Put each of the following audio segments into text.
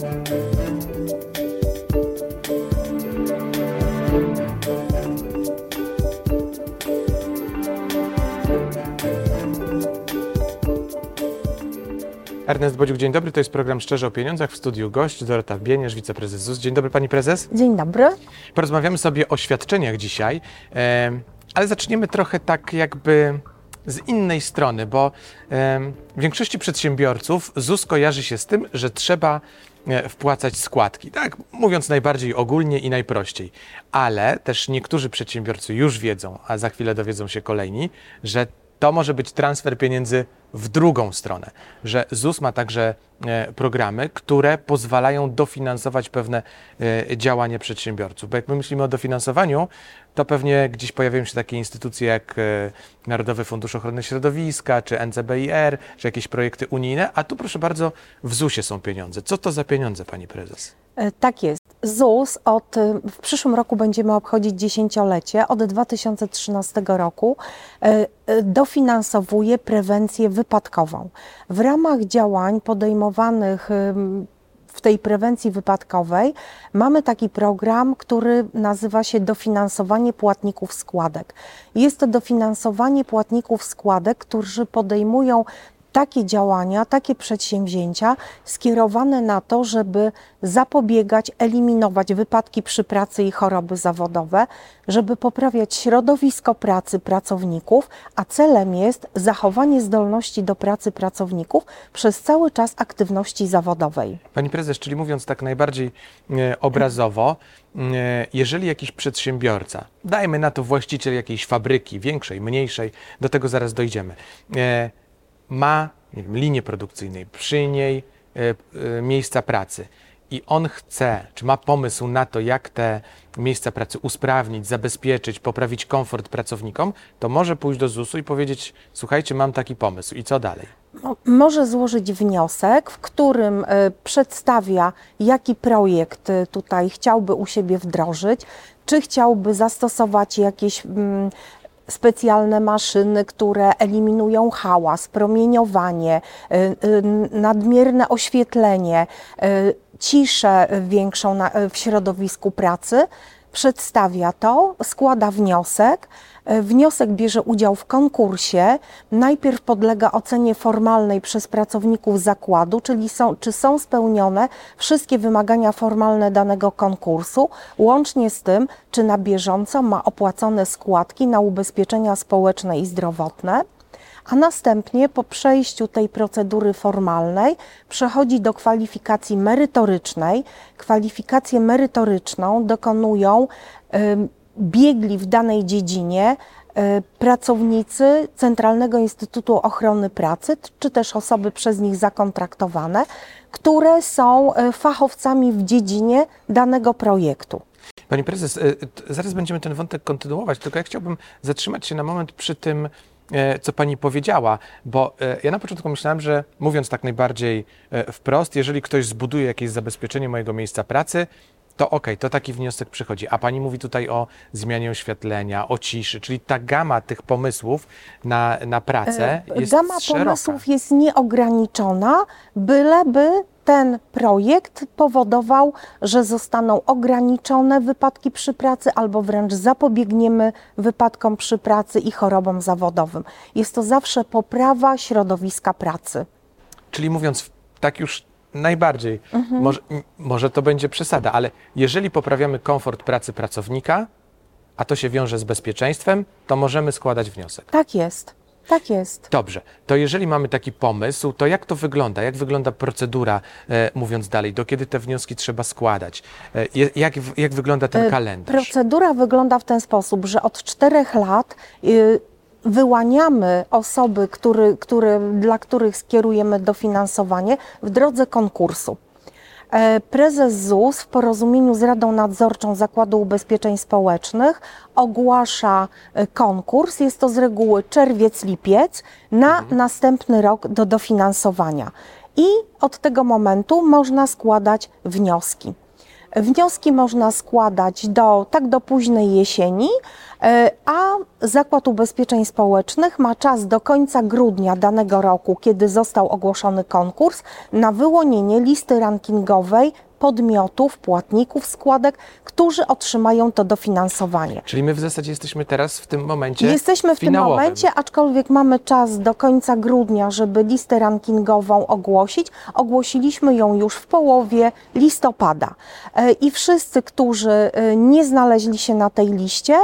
Ernest Bodziuk, dzień dobry. To jest program Szczerze o Pieniądzach. W studiu gość Dorota Bieniesz, wiceprezes ZUS. Dzień dobry Pani Prezes. Dzień dobry. Porozmawiamy sobie o świadczeniach dzisiaj, ale zaczniemy trochę tak jakby z innej strony, bo w większości przedsiębiorców ZUS kojarzy się z tym, że trzeba e, wpłacać składki, tak mówiąc najbardziej ogólnie i najprościej. Ale też niektórzy przedsiębiorcy już wiedzą, a za chwilę dowiedzą się kolejni, że to może być transfer pieniędzy w drugą stronę, że ZUS ma także e, programy, które pozwalają dofinansować pewne e, działania przedsiębiorców. Bo jak my myślimy o dofinansowaniu, to pewnie gdzieś pojawiają się takie instytucje jak e, Narodowy Fundusz Ochrony Środowiska, czy NCBIR, czy jakieś projekty unijne, a tu proszę bardzo, w ZUS-ie są pieniądze. Co to za pieniądze, pani prezes? Tak jest. ZUS od, e, w przyszłym roku będziemy obchodzić dziesięciolecie. Od 2013 roku e, e, dofinansowuje prewencję wypadkową. W ramach działań podejmowanych w tej prewencji wypadkowej mamy taki program, który nazywa się dofinansowanie płatników składek. Jest to dofinansowanie płatników składek, którzy podejmują takie działania, takie przedsięwzięcia skierowane na to, żeby zapobiegać, eliminować wypadki przy pracy i choroby zawodowe, żeby poprawiać środowisko pracy pracowników, a celem jest zachowanie zdolności do pracy pracowników przez cały czas aktywności zawodowej. Pani prezes, czyli mówiąc tak najbardziej e, obrazowo, e, jeżeli jakiś przedsiębiorca, dajmy na to właściciel jakiejś fabryki, większej, mniejszej, do tego zaraz dojdziemy, e, ma nie wiem, linię produkcyjnej, przy niej e, e, miejsca pracy i on chce, czy ma pomysł na to, jak te miejsca pracy usprawnić, zabezpieczyć, poprawić komfort pracownikom, to może pójść do ZUS-u i powiedzieć: Słuchajcie, mam taki pomysł i co dalej? Mo- może złożyć wniosek, w którym e, przedstawia, jaki projekt tutaj chciałby u siebie wdrożyć, czy chciałby zastosować jakieś mm, specjalne maszyny, które eliminują hałas, promieniowanie, e, e, nadmierne oświetlenie, e, ciszę większą w środowisku pracy. Przedstawia to, składa wniosek. E, Wniosek bierze udział w konkursie. Najpierw podlega ocenie formalnej przez pracowników zakładu, czyli są, czy są spełnione wszystkie wymagania formalne danego konkursu, łącznie z tym, czy na bieżąco ma opłacone składki na ubezpieczenia społeczne i zdrowotne a następnie po przejściu tej procedury formalnej przechodzi do kwalifikacji merytorycznej. Kwalifikację merytoryczną dokonują biegli w danej dziedzinie e, pracownicy Centralnego Instytutu Ochrony Pracy, czy też osoby przez nich zakontraktowane, które są e, fachowcami w dziedzinie danego projektu. Pani prezes, e, zaraz będziemy ten wątek kontynuować, tylko ja chciałbym zatrzymać się na moment przy tym, co pani powiedziała, bo ja na początku myślałem, że mówiąc tak najbardziej wprost, jeżeli ktoś zbuduje jakieś zabezpieczenie mojego miejsca pracy, to okej, to taki wniosek przychodzi. A pani mówi tutaj o zmianie oświetlenia, o ciszy, czyli ta gama tych pomysłów na, na pracę jest E, Gama szeroka. pomysłów jest nieograniczona, byleby ten projekt powodował, że zostaną ograniczone wypadki przy pracy albo wręcz zapobiegniemy wypadkom przy pracy i chorobom zawodowym. Jest to zawsze poprawa środowiska pracy. Czyli mówiąc tak już najbardziej, Mhm. może, może to będzie przesada, ale jeżeli poprawiamy komfort pracy pracownika, a to się wiąże z bezpieczeństwem, to możemy składać wniosek. Tak jest. Tak jest. Dobrze, to jeżeli mamy taki pomysł, to jak to wygląda? Jak wygląda procedura, e, mówiąc dalej, do kiedy te wnioski trzeba składać? E, jak, jak wygląda ten E, kalendarz? Procedura wygląda w ten sposób, że od czterech lat y, wyłaniamy osoby, który, który, dla których skierujemy dofinansowanie w drodze konkursu. E, Prezes ZUS w porozumieniu z Radą Nadzorczą Zakładu Ubezpieczeń Społecznych ogłasza e, konkurs. Jest to z reguły czerwiec-lipiec na następny rok do dofinansowania. I od tego momentu można składać wnioski. Wnioski można składać do, tak do późnej jesieni, e, a Zakład Ubezpieczeń Społecznych ma czas do końca grudnia danego roku, kiedy został ogłoszony konkurs, na wyłonienie listy rankingowej podmiotów, płatników składek, którzy otrzymają to dofinansowanie. Czyli my w zasadzie jesteśmy teraz w tym momencie Jesteśmy w tym finałowym. momencie, aczkolwiek mamy czas do końca grudnia, żeby listę rankingową ogłosić. Ogłosiliśmy ją już w połowie listopada. E, I wszyscy, którzy e, nie znaleźli się na tej liście,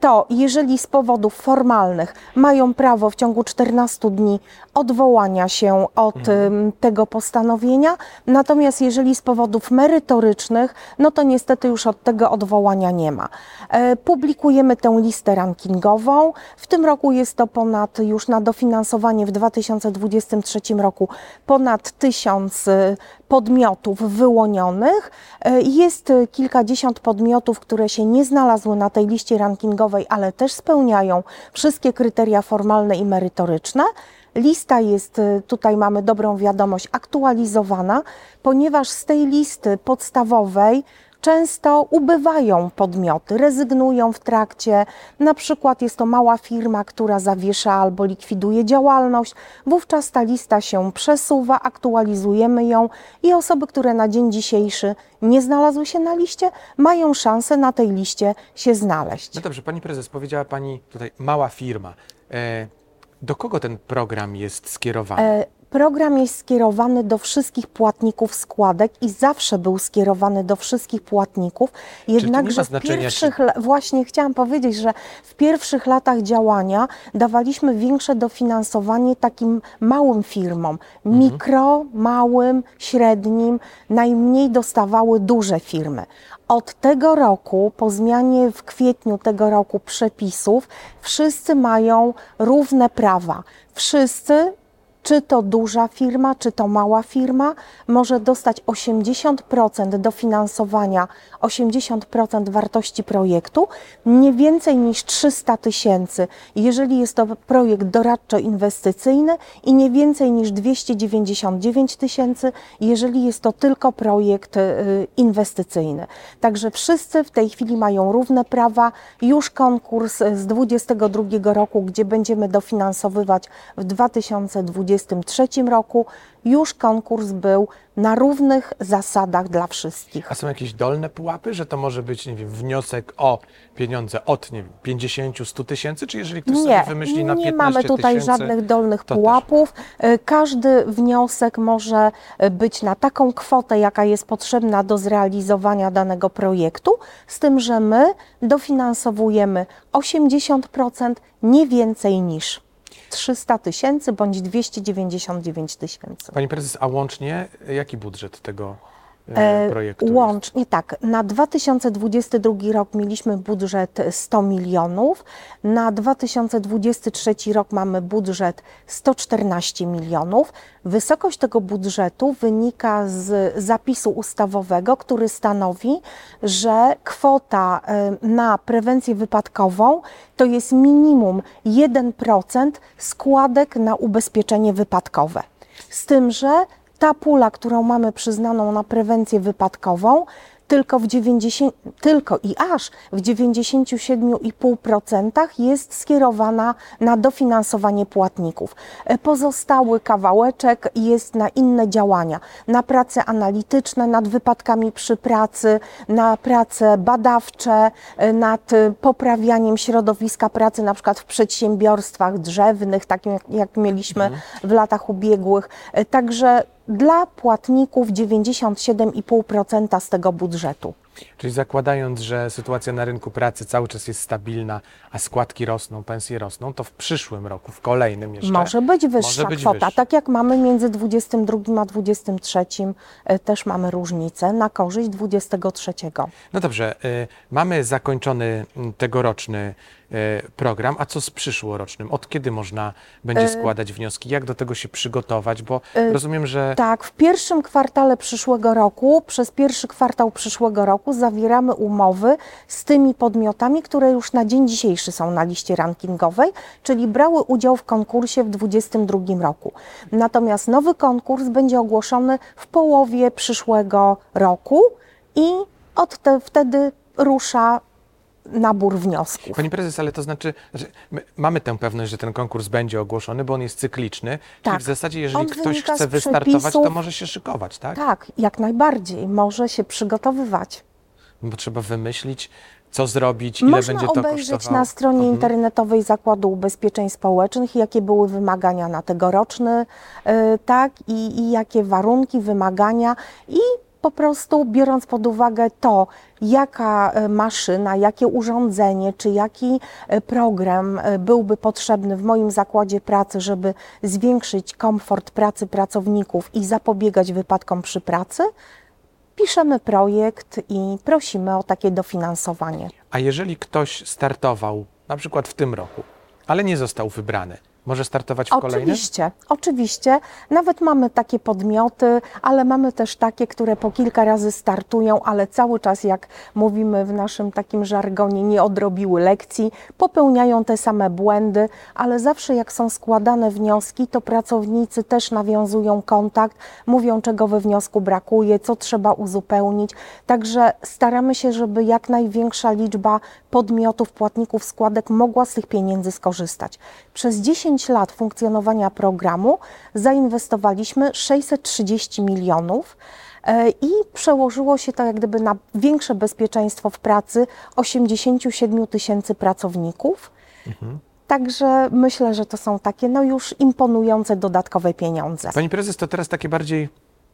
to jeżeli z powodów formalnych mają prawo w ciągu 14 dni odwołania się od em, tego postanowienia, natomiast jeżeli z powodów merytorycznych, no to niestety już od tego odwołania nie ma. E, Publikujemy tę listę rankingową. W tym roku jest to ponad już na dofinansowanie w 2023 roku ponad tysiąc e, podmiotów wyłonionych. E, Jest kilkadziesiąt podmiotów, które się nie znalazły na tej liście rankingowej, ale też spełniają wszystkie kryteria formalne i merytoryczne. Lista jest, e, tutaj mamy dobrą wiadomość, aktualizowana, ponieważ z tej listy podstawowej często ubywają podmioty, rezygnują w trakcie. Na przykład jest to mała firma, która zawiesza albo likwiduje działalność. Wówczas ta lista się przesuwa, aktualizujemy ją i osoby, które na dzień dzisiejszy nie znalazły się na liście, mają szansę na tej liście się znaleźć. No dobrze, pani prezes, powiedziała pani tutaj mała firma. E, do kogo ten program jest skierowany? Program jest skierowany do wszystkich płatników składek i zawsze był skierowany do wszystkich płatników. Jednakże w pierwszych, właśnie chciałam powiedzieć, że w pierwszych latach działania dawaliśmy większe dofinansowanie takim małym firmom, mikro, małym, średnim, najmniej dostawały duże firmy. Od tego roku, po zmianie w kwietniu tego roku przepisów, wszyscy mają równe prawa. Wszyscy czy to duża firma, czy to mała firma, może dostać 80% dofinansowania, 80% wartości projektu, nie więcej niż 300 tysięcy, jeżeli jest to projekt doradczo-inwestycyjny i nie więcej niż 299 tysięcy, jeżeli jest to tylko projekt y, inwestycyjny. Także wszyscy w tej chwili mają równe prawa. Już konkurs z 2022 roku, gdzie będziemy dofinansowywać w 2023 roku, już konkurs był na równych zasadach dla wszystkich. A są jakieś dolne pułapy, że to może być, nie wiem, wniosek o pieniądze od, nie wiem, 50, 100 tysięcy, czy jeżeli ktoś sobie wymyśli na nie 15 mamy tutaj tysięcy, żadnych dolnych pułapów. E, Każdy wniosek może e, być na taką kwotę, jaka jest potrzebna do zrealizowania danego projektu, z tym, że my dofinansowujemy 80%, nie więcej niż 300 tysięcy bądź 299 tysięcy. Pani prezes, a łącznie jaki budżet tego e, E, projektu jest? Łącznie tak, na 2022 rok mieliśmy budżet 100 milionów, na 2023 rok mamy budżet 114 milionów. Wysokość tego budżetu wynika z zapisu ustawowego, który stanowi, że kwota e, na prewencję wypadkową to jest minimum 1% składek na ubezpieczenie wypadkowe. Z tym, że ta pula, którą mamy przyznaną na prewencję wypadkową, tylko, w 90, tylko i aż w 97,5% jest skierowana na dofinansowanie płatników. E, Pozostały kawałeczek jest na inne działania, na prace analityczne nad wypadkami przy pracy, na prace badawcze, e, nad e, poprawianiem środowiska pracy, na przykład w przedsiębiorstwach drzewnych, takim jak, jak mieliśmy w latach ubiegłych. Także dla płatników 97,5% z tego budżetu. Czyli zakładając, że sytuacja na rynku pracy cały czas jest stabilna, a składki rosną, pensje rosną, to w przyszłym roku, w kolejnym jeszcze Może być wyższa może być kwota. wyższa. Tak jak mamy między 22 a 23, e, też mamy różnicę na korzyść 23. No dobrze, y, mamy zakończony tegoroczny y, program, a co z przyszłorocznym? Od kiedy można będzie składać wnioski? Jak do tego się przygotować? Bo rozumiem, że Tak, w pierwszym kwartale przyszłego roku, przez pierwszy kwartał przyszłego roku zawieramy umowy z tymi podmiotami, które już na dzień dzisiejszy są na liście rankingowej, czyli brały udział w konkursie w 2022 roku. Natomiast nowy konkurs będzie ogłoszony w połowie przyszłego roku i od te, wtedy rusza nabór wniosków. Pani prezes, ale to znaczy, znaczy my mamy tę pewność, że ten konkurs będzie ogłoszony, bo on jest cykliczny. Tak. Czyli w zasadzie, jeżeli On ktoś chce wystartować, to przepisów. może się szykować, tak? Tak, jak najbardziej. Może się przygotowywać. Bo trzeba wymyślić, co zrobić, ile Można będzie to obejrzeć kosztowało. na stronie Mhm. internetowej Zakładu Ubezpieczeń Społecznych, jakie były wymagania na tegoroczny, y, tak, i, i jakie warunki, wymagania i po prostu biorąc pod uwagę to, jaka y, maszyna, jakie urządzenie, czy jaki y, program byłby potrzebny w moim zakładzie pracy, żeby zwiększyć komfort pracy pracowników i zapobiegać wypadkom przy pracy, piszemy projekt i prosimy o takie dofinansowanie. A jeżeli ktoś startował, na przykład w tym roku, ale nie został wybrany, może startować w kolejnym? Oczywiście, oczywiście. Nawet mamy takie podmioty, ale mamy też takie, które po kilka razy startują, ale cały czas, jak mówimy w naszym takim żargonie, nie odrobiły lekcji, popełniają te same błędy, ale zawsze jak są składane wnioski, to pracownicy też nawiązują kontakt, mówią, czego we wniosku brakuje, co trzeba uzupełnić. Także staramy się, żeby jak największa liczba podmiotów, płatników składek mogła z tych pieniędzy skorzystać. Przez 10 lat funkcjonowania programu zainwestowaliśmy 630 milionów e, i przełożyło się to jak gdyby na większe bezpieczeństwo w pracy 87 tysięcy pracowników. Także myślę, że to są takie no już imponujące dodatkowe pieniądze. Pani prezes, to teraz takie bardziej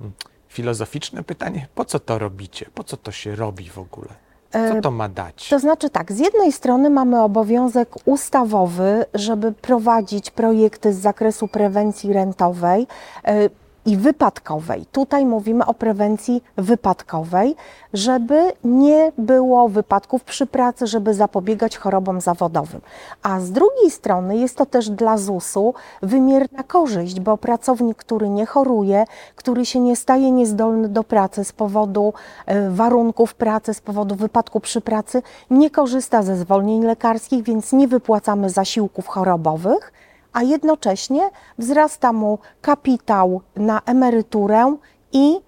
mm, filozoficzne pytanie. Po co to robicie? Po co to się robi w ogóle? Co to ma dać? To znaczy tak, z jednej strony mamy obowiązek ustawowy, żeby prowadzić projekty z zakresu prewencji rentowej e, i wypadkowej. Tutaj mówimy o prewencji wypadkowej, żeby nie było wypadków przy pracy, żeby zapobiegać chorobom zawodowym. A z drugiej strony jest to też dla ZUS-u wymierna korzyść, bo pracownik, który nie choruje, który się nie staje niezdolny do pracy z powodu e, warunków pracy, z powodu wypadku przy pracy, nie korzysta ze zwolnień lekarskich, więc nie wypłacamy zasiłków chorobowych a jednocześnie wzrasta mu kapitał na emeryturę i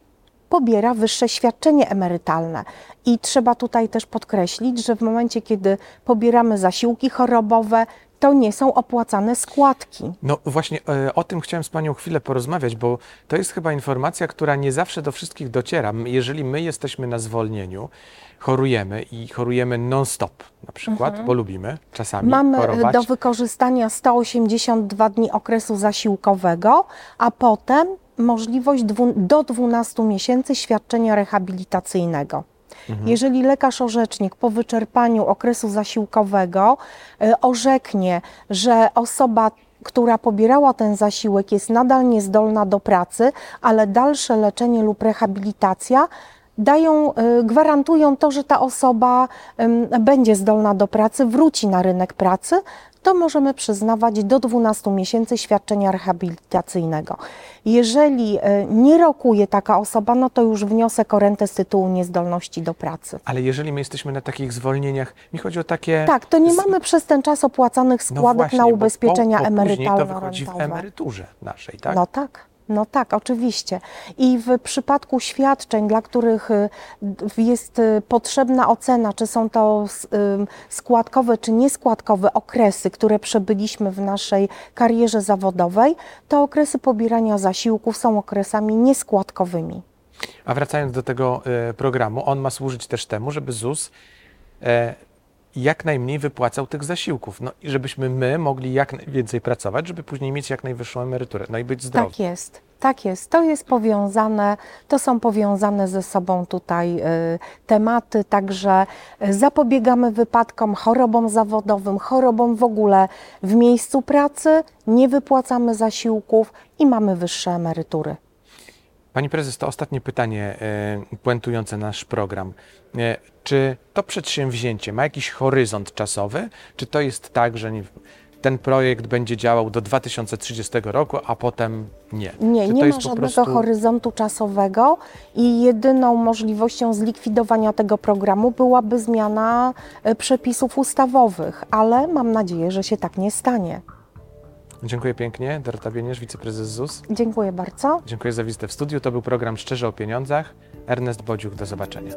pobiera wyższe świadczenie emerytalne. I trzeba tutaj też podkreślić, że w momencie, kiedy pobieramy zasiłki chorobowe, to nie są opłacane składki. No właśnie e, o tym chciałem z Panią chwilę porozmawiać, bo to jest chyba informacja, która nie zawsze do wszystkich dociera. Jeżeli my jesteśmy na zwolnieniu, chorujemy i chorujemy non-stop na przykład, bo lubimy czasami Mhm. Mamy chorować. do wykorzystania 182 dni okresu zasiłkowego, a potem możliwość do 12 miesięcy świadczenia rehabilitacyjnego. Jeżeli lekarz orzecznik po wyczerpaniu okresu zasiłkowego y, orzeknie, że osoba która pobierała ten zasiłek, jest nadal niezdolna do pracy, ale dalsze leczenie lub rehabilitacja dają, y, gwarantują to, że ta osoba będzie zdolna do pracy, wróci na rynek pracy, to możemy przyznawać do 12 miesięcy świadczenia rehabilitacyjnego. Jeżeli y, nie rokuje taka osoba, no to już wniosek o rentę z tytułu niezdolności do pracy. Ale jeżeli my jesteśmy na takich zwolnieniach, mi chodzi o takie... Tak, to nie z- mamy przez ten czas opłacanych no składek właśnie, na bo ubezpieczenia po, bo później to wychodzi w emerytalno-rentowe. emeryturze naszej, tak? No tak. No tak, oczywiście. I w przypadku świadczeń, dla których y, jest y, potrzebna ocena, czy są to ym, składkowe czy nieskładkowe okresy, które przebyliśmy w naszej karierze zawodowej, to okresy pobierania zasiłków są okresami nieskładkowymi. A wracając do tego programu, on ma służyć też temu, żeby ZUS e, jak najmniej wypłacał tych zasiłków. No i żebyśmy my mogli jak najwięcej pracować, żeby później mieć jak najwyższą emeryturę, no i być zdrowi. Tak jest, tak jest. To jest powiązane, to są powiązane ze sobą tutaj y, tematy, także y, zapobiegamy wypadkom, chorobom zawodowym, chorobom w ogóle w miejscu pracy, nie wypłacamy zasiłków i mamy wyższe emerytury. Pani prezes, to ostatnie pytanie e, puentujące nasz program. E, czy to przedsięwzięcie ma jakiś horyzont czasowy? Czy to jest tak, że ten projekt będzie działał do 2030 roku, a potem nie? Nie, nie ma żadnego prostu... horyzontu czasowego i jedyną możliwością zlikwidowania tego programu byłaby zmiana y, przepisów ustawowych, ale mam nadzieję, że się tak nie stanie. Dziękuję pięknie. Dorota Bieniesz, wiceprezes ZUS. Dziękuję bardzo. Dziękuję za wizytę w studiu. To był program Szczerze o Pieniądzach. Ernest Bodziuk, do zobaczenia.